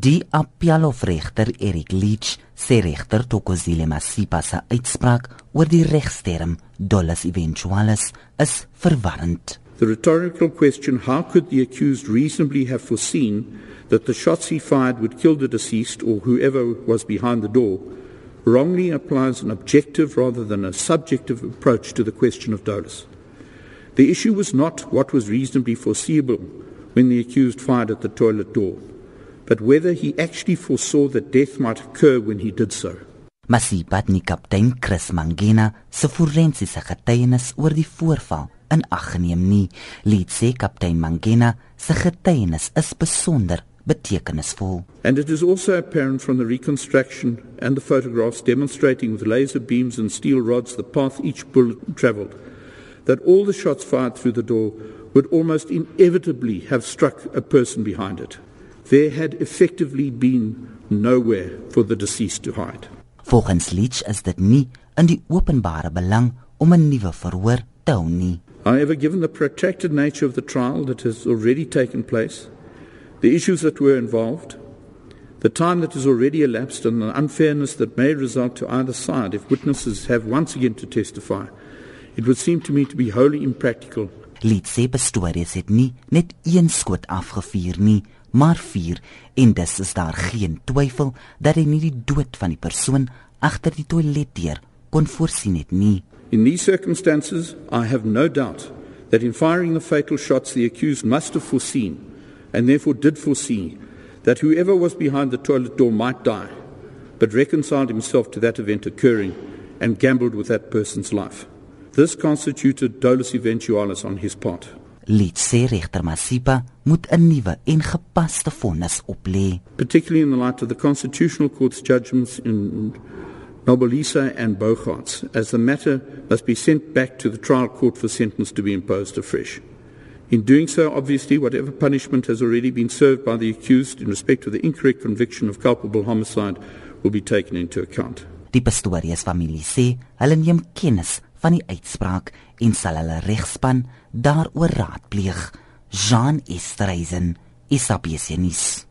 Die appelhofregter Eric Leach sê regter Tokozile Masipa se uitspraak oor die regsterm dolus eventualis is verwarrend. The rhetorical question how could the accused reasonably have foreseen that the shots he fired would kill the deceased or whoever was behind the door wrongly applies an objective rather than a subjective approach to the question of dolus. The issue was not what was reasonably foreseeable when the accused fired at the toilet door, but whether he actually foresaw that death might occur when he did so. Masipat ni kaptein Chris Mangena se forensiese getuienis oor die voorval in ag geneem nie. Lied sê kaptein Mangena se getuienis is besonder betekenisvol. And it is also apparent from the reconstruction and the photographs demonstrating with laser beams and steel rods the path each bullet traveled that all the shots fired through the door would almost inevitably have struck a person behind it. There had effectively been nowhere for the deceased to hide. Volgens Leach is dit nie in die openbare belang om 'n nuwe verhoor te hou nie. However, given the protracted nature of the trial that has already taken place, the issues that were involved, the time that has already elapsed, and the unfairness that may result to either side if witnesses have once again to testify, it would seem to me to be wholly impractical. Litse bestories het nie net een skoot afgevuur nie, maar vier en dis is daar geen twyfel dat hy nie die dood van die persoon agter die toiletdeur kon voorsien het nie. In these circumstances, I have no doubt that in firing the fatal shots, the accused must have foreseen, and therefore did foresee, that whoever was behind the toilet door might die, but reconciled himself to that event occurring and gambled with that person's life. This constituted dolus eventualis on his part. Lid sê regter Masipa moet 'n nuwe en gepaste vonnis oplê. Particularly in the light of the Constitutional Court's judgments in Nobelisa and Bogarts, as the matter must be sent back to the trial court for sentence to be imposed afresh. In doing so, obviously, whatever punishment has already been served by the accused in respect of the incorrect conviction of culpable homicide will be taken into account. Die Pastorius familie sê hulle neem kennis van die uitspraak en sal hulle regspan daaroor raadpleeg. Jean Estreisen, Isabiesinis.